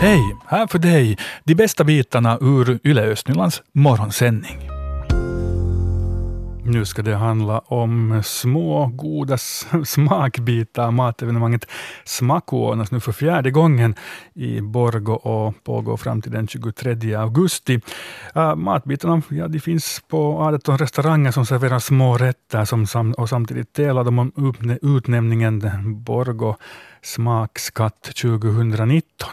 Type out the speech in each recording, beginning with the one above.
Hej! Här för dig de bästa bitarna ur Yle Östnylands morgonsändning. Nu ska det handla om små goda smakbitar. Matevenemanget Smaku ordnas nu för fjärde gången i Borgo och pågår fram till den 23 augusti. Uh, matbitarna ja, de finns på 18 restauranger som serverar små rätter som sam och samtidigt delar de om utnämningen Borgo smakskatt 2019.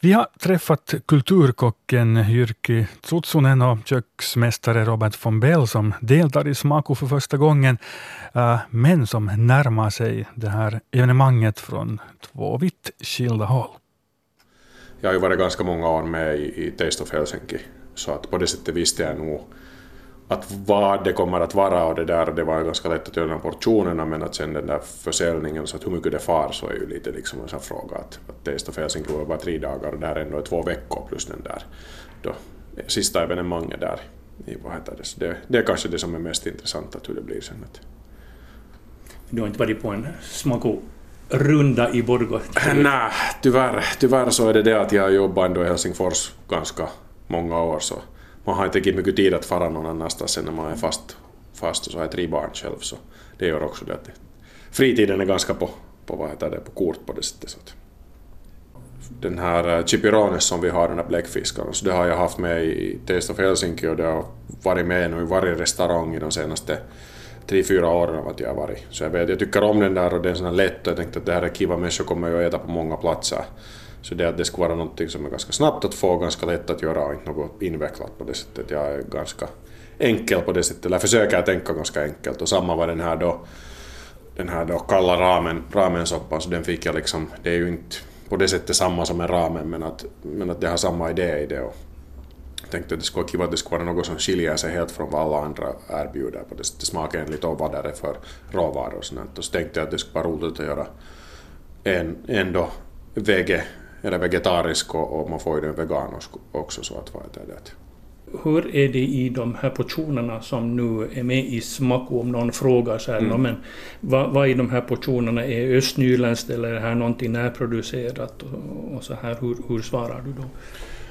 Vi har träffat kulturkocken Jyrki Tsutsunen och köksmästare Robert von Bell som deltar i Smaku för första gången, eh, men som närmar sig det här evenemanget från två vitt skilda håll. Jag har ju varit ganska många år med i Taste of Helsinki, så att på det sättet visste jag nog att vad det kommer att vara och det där, det var ganska lätt att göra portionerna men att sen den där försäljningen, så att hur mycket det far så är ju lite liksom en sån fråga att, att Taste of Helsingfors är bara tre dagar och det här ändå är två veckor plus den där då, sista evenemanget där i vad heter det, det, det är kanske det som är mest intressant att hur det blir sen. Att... Du har inte varit på en smako-runda i Borgå? Nej, tyvärr, tyvärr så är det det att jag har jobbat ändå i Helsingfors ganska många år så man har inte riktigt mycket tid att fara någon annanstans sen när man är fast, fast och så har jag tre barn själv så det gör också det att fritiden är ganska på, på, vad heter det, på kort på det sättet. Så att. Den här eh, chipirones som vi har, den här bläckfiskaren, så det har jag haft med i Taste of Helsinki och det har varit med nu i varje restaurang i de senaste tre, fyra åren av att jag har varit. Så jag, vet, jag tycker om den där och den är sån lätt och jag tänkte att det här är kiva människor kommer ju att äta på många platser. Så det att det skulle vara något som är ganska snabbt att få, ganska lätt att göra och inte något invecklat på det sättet. Jag är ganska enkel på det sättet, eller försöker tänka ganska enkelt. Och samma var den här då, den här då kalla ramen, ramensoppan, så den fick jag liksom, det är ju inte på det sättet samma som en ramen men att, men att det har samma idé i det. Och jag tänkte att det skulle vara kiva att det skulle vara något som skiljer sig helt från vad alla andra erbjuder på det sättet smakenligt och vad det är för råvaror och sånt. Och så tänkte jag att det skulle vara roligt att göra en, en då VG eller vegetarisk och, och man får ju den vegansk också så att vad är det. Hur är det i de här portionerna som nu är med i Smaku om någon frågar så här, mm. men vad, vad, i de här portionerna är östnyländskt eller är det här någonting närproducerat och, och så här, hur, hur svarar du då?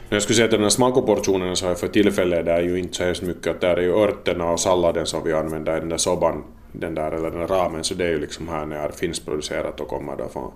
Jag skulle säga att den här smakoportionen så här för tillfället det är ju inte så hemskt mycket att där är ju örterna och salladen som vi använder i den där soban, den där eller den där ramen, så det är ju liksom här när det är finskproducerat och kommer då från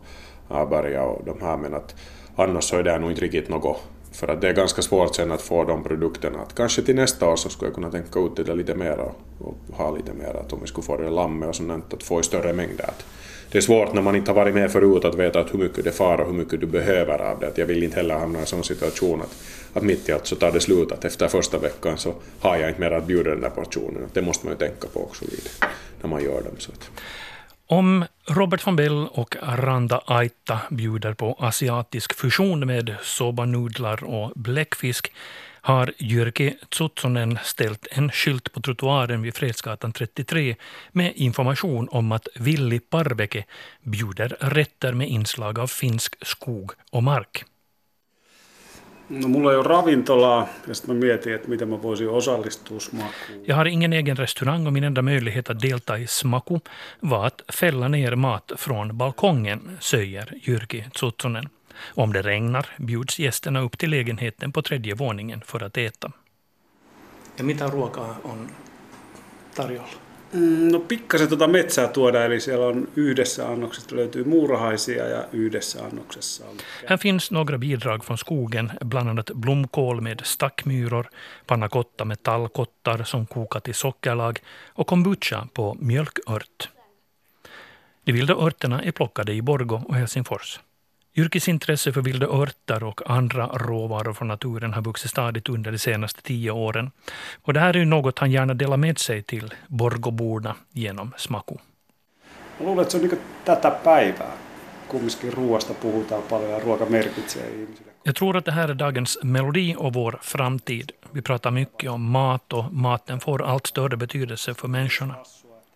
Aberga och de här men att annars så är det nog inte riktigt något för att det är ganska svårt sen att få de produkterna. Att kanske till nästa år så skulle jag kunna tänka ut det lite mer och, och ha lite mer att om vi skulle få det lammet och sånt att få i större mängder. Att det är svårt när man inte har varit med förut att veta att hur mycket det far och hur mycket du behöver av det. Att jag vill inte heller hamna i en sån situation att, att mitt i allt så tar det slut att efter första veckan så har jag inte mer att bjuda den där portionen. Det måste man ju tänka på också lite när man gör dem. Så att. Om Robert von Bell och Randa Aita bjuder på asiatisk fusion med sobanudlar och bläckfisk har Jyrki Tsutsonen ställt en skylt på trottoaren vid Fredsgatan 33 med information om att Villi Parveke bjuder rätter med inslag av finsk skog och mark. No, mulla ei ole ravintolaa ja sitten mä mietin, että miten mä voisin osallistua smakuun. Jag har ingen egen restaurang och min enda möjlighet att delta i smaku var att fälla ner mat från balkongen, säger Jyrki Tsutsonen. Om det regnar bjuds gästerna upp till lägenheten på tredje våningen för att äta. Ja mitä ruokaa on tarjolla? Mm, no pikkasen tuota metsää tuoda, eli siellä on yhdessä annoksessa löytyy muurahaisia ja yhdessä annoksessa on... Här finns några bidrag från skogen, bland annat blomkål med stackmyror, pannacotta med tallkottar som kokat i sockerlag och kombucha på mjölkört. De vilda örterna är plockade i Borgo och Helsingfors. Yrkesintresse för vilda örter och andra råvaror från naturen har vuxit stadigt under de senaste tio åren. Och det här är ju något han gärna delar med sig till Borgoborna genom Smaku. Jag luulen, että se on niin tätä päivää. Kumminkin ruoasta puhutaan paljon ja ruoka merkitsee ihmisille. Jag tror att det här är dagens melodi och vår framtid. Vi pratar mycket om mat och maten får allt större betydelse för människorna.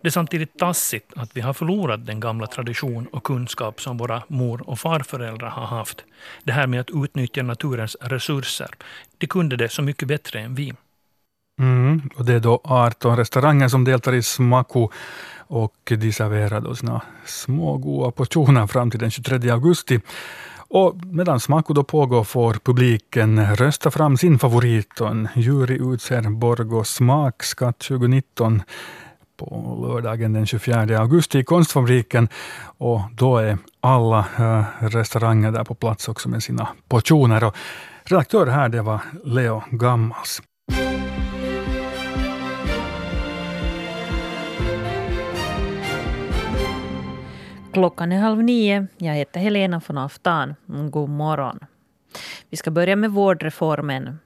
Det är samtidigt tassigt att vi har förlorat den gamla tradition och kunskap som våra mor och farföräldrar har haft. Det här med att utnyttja naturens resurser. De kunde det så mycket bättre än vi. Mm, och det är då 18 restauranger som deltar i Smaku och de serverar då sina små goda portioner fram till den 23 augusti. Och medan Smaku då pågår får publiken rösta fram sin favorit och en jury utser Borgå Smakskatt 2019 på lördagen den 24 augusti i Konstfabriken. Och då är alla eh, restauranger där på plats också med sina portioner. Och redaktör här det var Leo Gammals. Klockan är halv nio. Jag heter Helena von Aftan. God morgon. Vi ska börja med vårdreformen.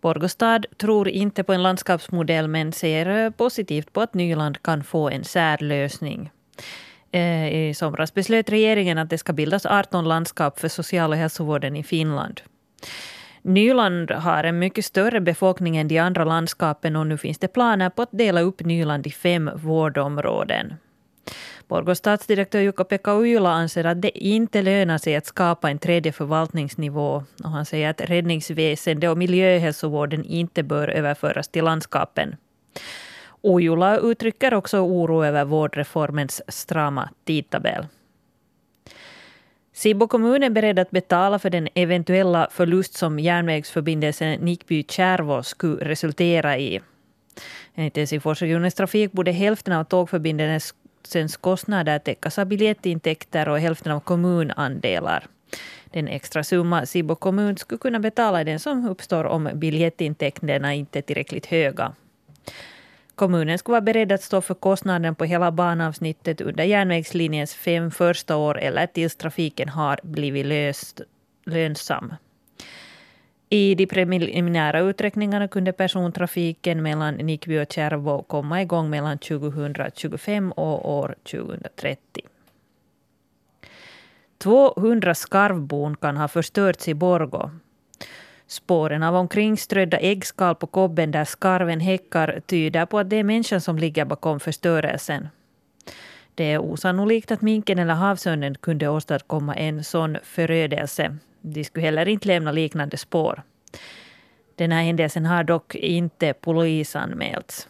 Borgostad tror inte på en landskapsmodell men ser eh, positivt på att Nyland kan få en särlösning. Eh, I somras beslöt regeringen att det ska bildas 18 landskap för social och hälsovården i Finland. Nyland har en mycket större befolkning än de andra landskapen och nu finns det planer på att dela upp Nyland i fem vårdområden. Borgås stadsdirektör Jukka-Pekka Ujula anser att det inte lönar sig att skapa en tredje förvaltningsnivå. Och han säger att räddningsväsende och miljöhälsovården inte bör överföras till landskapen. Ujula uttrycker också oro över vårdreformens strama tidtabell. Sibbo kommun är beredd att betala för den eventuella förlust som järnvägsförbindelsen Nickby-Kärvå skulle resultera i. Enligt Helsingforsregionens trafik borde hälften av tågförbindelsens Sens kostnader täckas av biljettintäkter och hälften av kommunandelar. Den extra summa Sibbo kommun skulle kunna betala är den som uppstår om biljettintäkterna inte är tillräckligt höga. Kommunen skulle vara beredd att stå för kostnaden på hela banavsnittet under järnvägslinjens fem första år eller tills trafiken har blivit löst, lönsam. I de preliminära uträkningarna kunde persontrafiken mellan Nickby och Kärvå komma igång mellan 2025 och år 2030. 200 skarvbon kan ha förstörts i Borgå. Spåren av omkringströdda äggskal på kobben där skarven häckar tyder på att det är människan som ligger bakom förstörelsen. Det är osannolikt att minken eller havsörnen kunde åstadkomma en sån förödelse. De skulle heller inte lämna liknande spår. Den här händelsen har dock inte polisanmälts.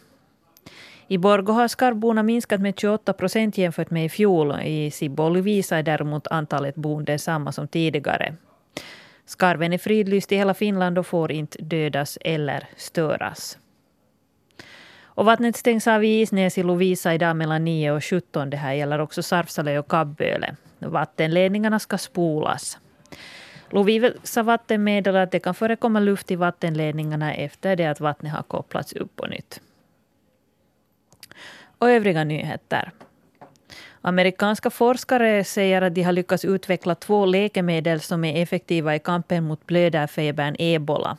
I Borgå har skarvborna minskat med 28 procent jämfört med i fjol. I Sibbo och Lovisa är däremot antalet boende samma som tidigare. Skarven är fridlyst i hela Finland och får inte dödas eller störas. Och vattnet stängs av i Isnäs i Lovisa idag mellan 9 och 17. Det här gäller också Sarfsalö och Kabböle. Vattenledningarna ska spolas. Lovivel sa meddelar att det kan förekomma luft i vattenledningarna efter det att vattnet har kopplats upp på nytt. Och övriga nyheter. Amerikanska forskare säger att de har lyckats utveckla två läkemedel som är effektiva i kampen mot blödarfebern ebola.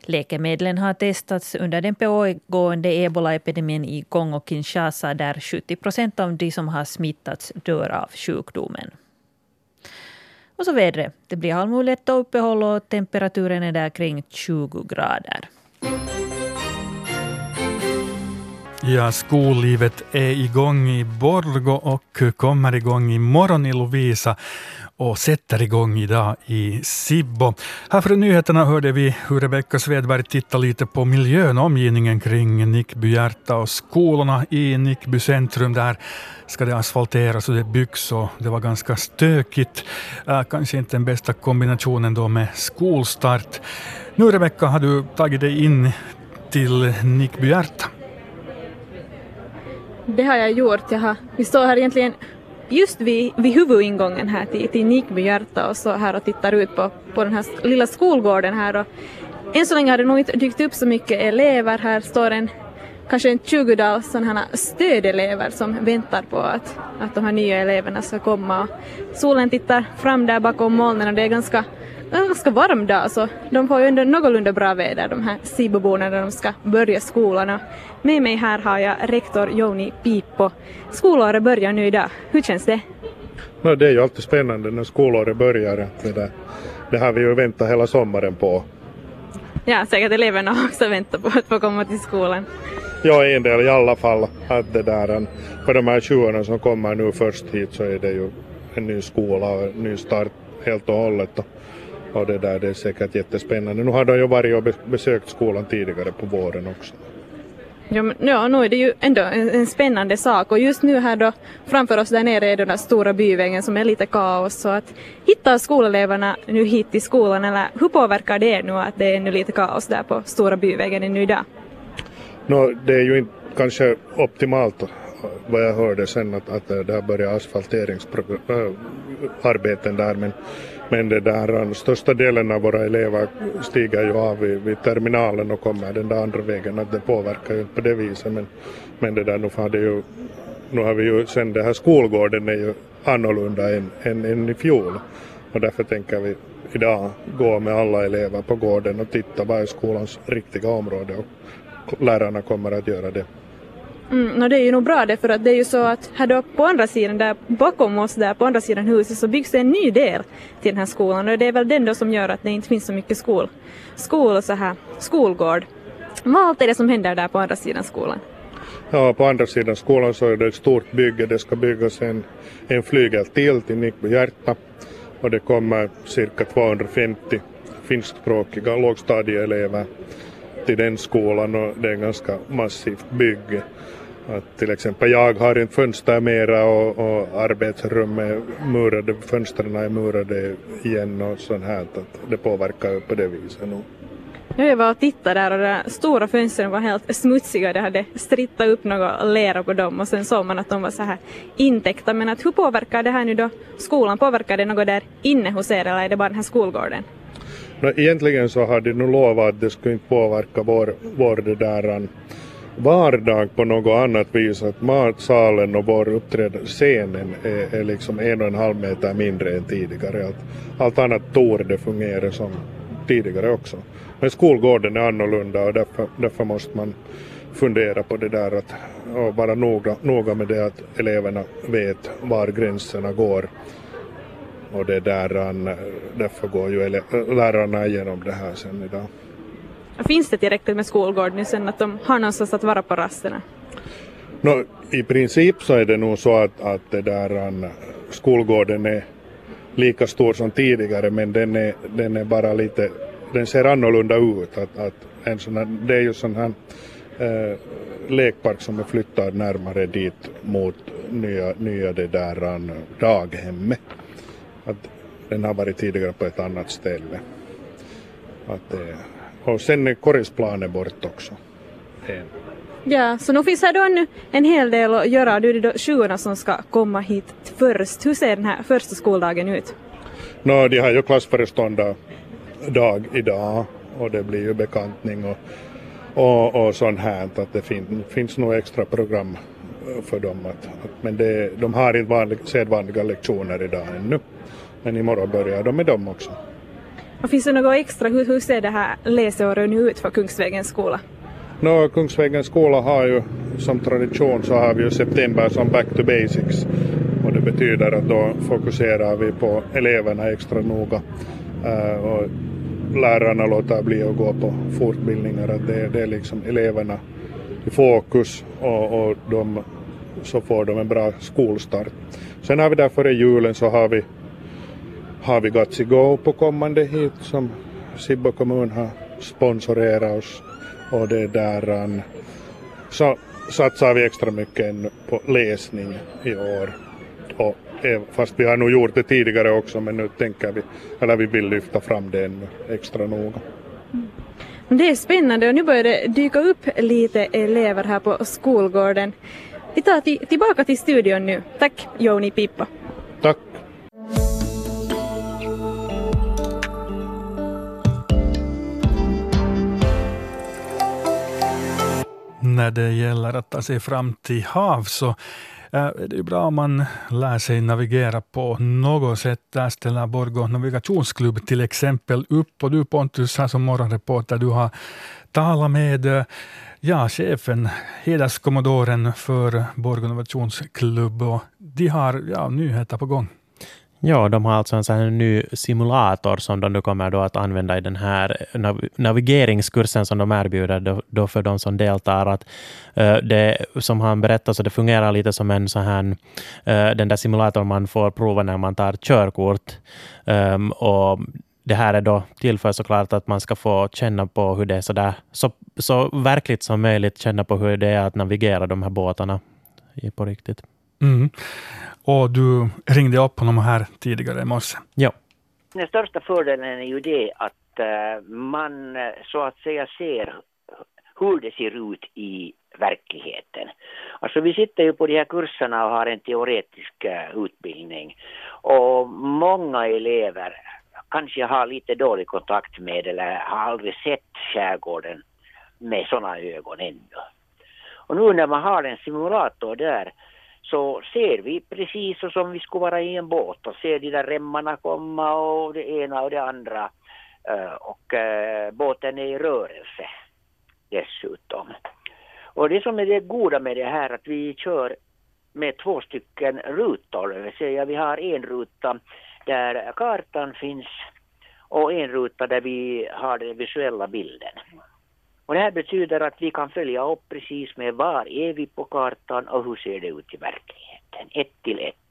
Läkemedlen har testats under den pågående ebola-epidemin i Kongo-Kinshasa där 70 procent av de som har smittats dör av sjukdomen. Och så vädret. Det blir halvmulet och uppehåll och temperaturen är där kring 20 grader. Ja, skollivet är igång i Borgo och kommer igång imorgon i Lovisa och sätter igång idag i Sibbo. Här från nyheterna hörde vi hur Rebecka Svedberg tittar lite på miljön och omgivningen kring Nickby hjärta och skolorna i Nickby centrum. Där ska det asfalteras och det byggs och det var ganska stökigt. Äh, kanske inte den bästa kombinationen då med skolstart. Nu Rebecka har du tagit dig in till Nickby hjärta. Det har jag gjort. Jag har, vi står här egentligen just vid, vid huvudingången här till, till Nikby och så här och tittar ut på, på den här lilla skolgården här. Och än så länge har det nog inte dykt upp så mycket elever. Här står en kanske en 20 sådana stödelever som väntar på att, att de här nya eleverna ska komma. Och solen tittar fram där bakom molnen och det är ganska ganska varm dag så de får ju ändå någorlunda bra väder de här Siboborna när de ska börja skolan. Och med mig här har jag rektor Joni Piippo. Skolåret börjar nu idag. Hur känns det? No, det är ju alltid spännande när skolåret börjar. Det, där, det har vi ju väntat hela sommaren på. Ja, säkert eleverna också väntat på att få komma till skolan. Ja, en del i alla fall. Att det där, för de här tjuvarna som kommer nu först hit så är det ju en ny skola och en ny start helt och hållet. Och det där det är säkert jättespännande. Nu har de ju varit och besökt skolan tidigare på våren också. Ja, men, ja, nu är det ju ändå en, en, spännande sak och just nu här då framför oss där nere är den där stora byvägen som är lite kaos så att hittar skoleleverna nu hit till skolan eller hur påverkar det nu att det är nu lite kaos där på stora byvägen nu idag? No, det är ju inte kanske optimalt vad jag hörde sen att, att det har börjat asfalteringsarbeten äh, där men, men det där, äh, största delen av våra elever stiger ju av vid, vid terminalen och kommer den där andra vägen att det påverkar ju inte på det viset men, men det där nu har det ju nu har vi ju sen det här skolgården är ju annorlunda än, än, än i fjol och därför tänker vi idag gå med alla elever på gården och titta vad är skolans riktiga område och lärarna kommer att göra det. Mm, och det är ju nog bra det för att det är ju så att här då på andra sidan där bakom oss där på andra sidan huset så byggs det en ny del till den här skolan och det är väl den då som gör att det inte finns så mycket skol, skol så här, skolgård. Vad allt är det som händer där på andra sidan skolan? Ja, på andra sidan skolan så är det ett stort bygge. Det ska byggas en, en flygel till till Nickby hjärta och det kommer cirka 250 finskspråkiga lågstadieelever till den skolan och det är en ganska massivt bygge. Att till exempel jag har inte fönster mera och, och arbetsrum är murade, fönstren är murade igen och sånt här. Att det påverkar ju på det viset nog. Jag var och tittade där och de stora fönstren var helt smutsiga. Det hade strittat upp något lera på dem och sen såg man att de var så här intäckta. Men att hur påverkar det här nu då skolan? Påverkar det något där inne hos er eller är det bara den här skolgården? No, egentligen så hade de lovat att det skulle inte påverka vår, vår det där vardag på något annat vis. Att matsalen och vår uppträdande, scenen är, är liksom en och en halv meter mindre än tidigare. Allt, allt annat torde fungera som tidigare också. Men skolgården är annorlunda och därför, därför måste man fundera på det där att och vara noga, noga med det att eleverna vet var gränserna går. Och det där, därför går ju lärarna igenom det här sen idag. Finns det tillräckligt med skolgård nu sen att de har någonstans att vara på rasterna? No, I princip så är det nog så att, att det där, um, skolgården är lika stor som tidigare men den är, den är bara lite, den ser annorlunda ut. Att, att en sån här, det är ju sån här eh, lekpark som är flyttad närmare dit mot nya, nya det där um, daghemmet. Att den har varit tidigare på ett annat ställe. Att, eh, och sen är korrisplanen bort också. Ja, så nu finns här då en, en hel del att göra. Du är det då sjuorna som ska komma hit först. Hur ser den här första skoldagen ut? No, de har ju klassföreståndardag idag och det blir ju bekantning och, och, och sånt här. Att det fin, finns nog extra program för dem. Att, att, men det, de har inte vanlig, sedvanliga lektioner idag ännu. Men imorgon börjar de med dem också. Och finns det något extra, hur, hur ser det här läsåret nu ut för Kungsvägens skola? No, Kungsvägens skola har ju som tradition så har vi ju september som back to basics och det betyder att då fokuserar vi på eleverna extra noga uh, och lärarna låter bli att gå på fortbildningar att det, det är liksom eleverna i fokus och, och de, så får de en bra skolstart. Sen har vi där före julen så har vi har vi Gatsi Go på kommande hit som Sibbo kommun har sponsorerat oss och det där så satsar vi extra mycket på läsning i år. Och, fast vi har nog gjort det tidigare också men nu tänker vi, eller vi vill lyfta fram det ännu extra noga. Mm. Det är spännande och nu börjar det dyka upp lite elever här på skolgården. Vi tar tillbaka till studion nu. Tack Joni Pippa. När det gäller att ta sig fram till hav så eh, är det är bra om man lär sig navigera på något sätt. Där ställer Borgå navigationsklubb till exempel upp. Och du Pontus, här som morgonreporter, du har talat med eh, ja, chefen, hederskommodoren för Borgå navigationsklubb. Och de har ja, nyheter på gång. Ja, de har alltså en sån ny simulator som de nu kommer då att använda i den här navigeringskursen som de erbjuder då, då för de som deltar. Att, uh, det, som han berättade så det fungerar lite som en sån här, uh, den där simulatorn man får prova när man tar körkort. Um, och det här är då till för såklart att man ska få känna på hur det är så där, så, så verkligt som möjligt känna på hur det är att navigera de här båtarna på riktigt. Mm. Och du ringde upp honom här tidigare i morse. Ja. Den största fördelen är ju det att uh, man så att säga ser hur det ser ut i verkligheten. Alltså vi sitter ju på de här kurserna och har en teoretisk uh, utbildning och många elever kanske har lite dålig kontakt med eller har aldrig sett skärgården med sådana ögon ännu. Och nu när man har en simulator där så ser vi precis som vi skulle vara i en båt och ser de där remmarna komma och det ena och det andra. Eh, och eh, båten är i rörelse dessutom. Och det som är det goda med det här att vi kör med två stycken rutor, det vill säga vi har en ruta där kartan finns och en ruta där vi har den visuella bilden. Och det här betyder att vi kan följa upp precis med var är vi på kartan och hur ser det ut i verkligheten, ett till ett.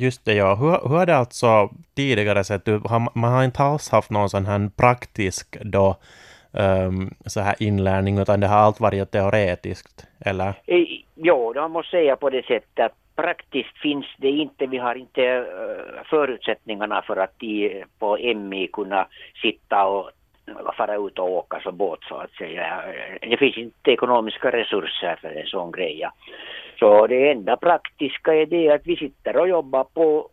Just det, ja. Hur, hur har det alltså tidigare sett ut? Man har inte alls haft någon sån här praktisk då, um, så här inlärning, utan det har allt varit teoretiskt, eller? Jo, man måste säga på det sättet att praktiskt finns det inte, vi har inte uh, förutsättningarna för att de på MI kunna sitta och fara ut och åka som båt så att säga. Det finns inte ekonomiska resurser för en sån grej. Så det enda praktiska är det att vi sitter och jobbar på,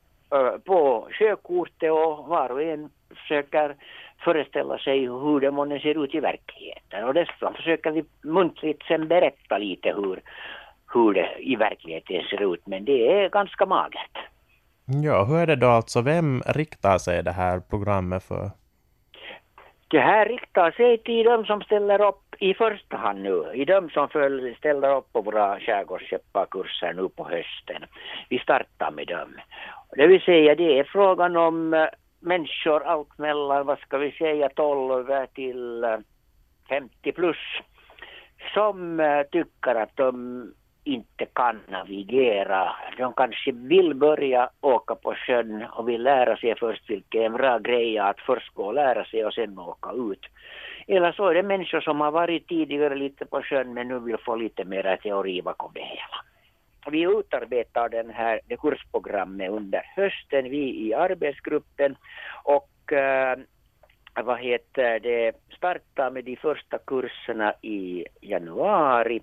på sjökortet och var och en försöker föreställa sig hur det månne ser ut i verkligheten. Och dessutom försöker vi muntligt sen berätta lite hur, hur det i verkligheten ser ut. Men det är ganska magert. Ja, hur är det då alltså? Vem riktar sig det här programmet för? Det här riktar sig till de som ställer upp i första hand nu, i de som föl, ställer upp på våra skärgårdsskepparkurser nu på hösten. Vi startar med dem. Det vill säga det är frågan om eh, människor allt mellan, vad ska vi säga, 12 till eh, 50 plus som eh, tycker att de inte kan navigera. De kanske vill börja åka på sjön och vill lära sig först vilket är en bra grej att först gå och lära sig och sen åka ut. Eller så är det människor som har varit tidigare lite på sjön men nu vill få lite mer teori bakom det hela. Vi utarbetar den här, det kursprogrammet under hösten, vi i arbetsgruppen och äh, vad heter det, startar med de första kurserna i januari.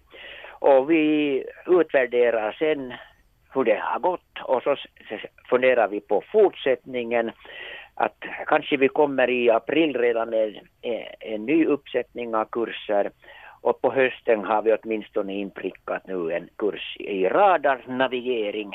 Och vi utvärderar sen hur det har gått och så funderar vi på fortsättningen. Att kanske vi kommer i april redan med en ny uppsättning av kurser och på hösten har vi åtminstone inprickat nu en kurs i radarnavigering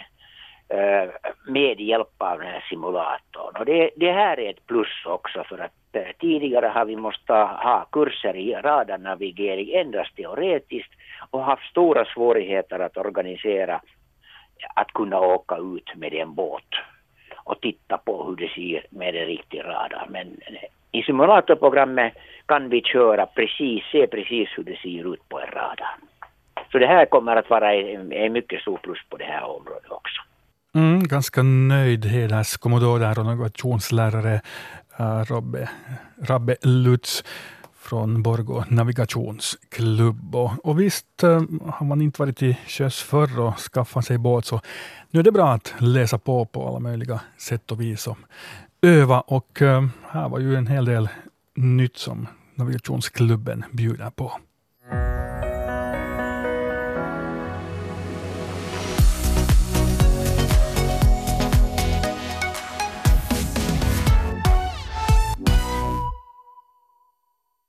eh, med hjälp av den här simulatorn. Och det, det här är ett plus också för att Eh, tidigare har vi måste ha kurser i radarnavigering endast teoretiskt och haft stora svårigheter att organisera att kunna åka ut med en båt och titta på hur det ser med en riktig radar. Men eh, i simulatorprogrammet kan vi köra precis, se precis hur det ser ut på en radar. Så det här kommer att vara en, en mycket stor plus på det här området också. Mm, ganska nöjd heders kommodor och navigationslärare Robbe, Rabbe Lutz från Borgå navigationsklubb. Och, och visst eh, har man inte varit i sjöss förr och skaffat sig båt så nu är det bra att läsa på på alla möjliga sätt och vis och öva. Och eh, här var ju en hel del nytt som navigationsklubben bjuder på.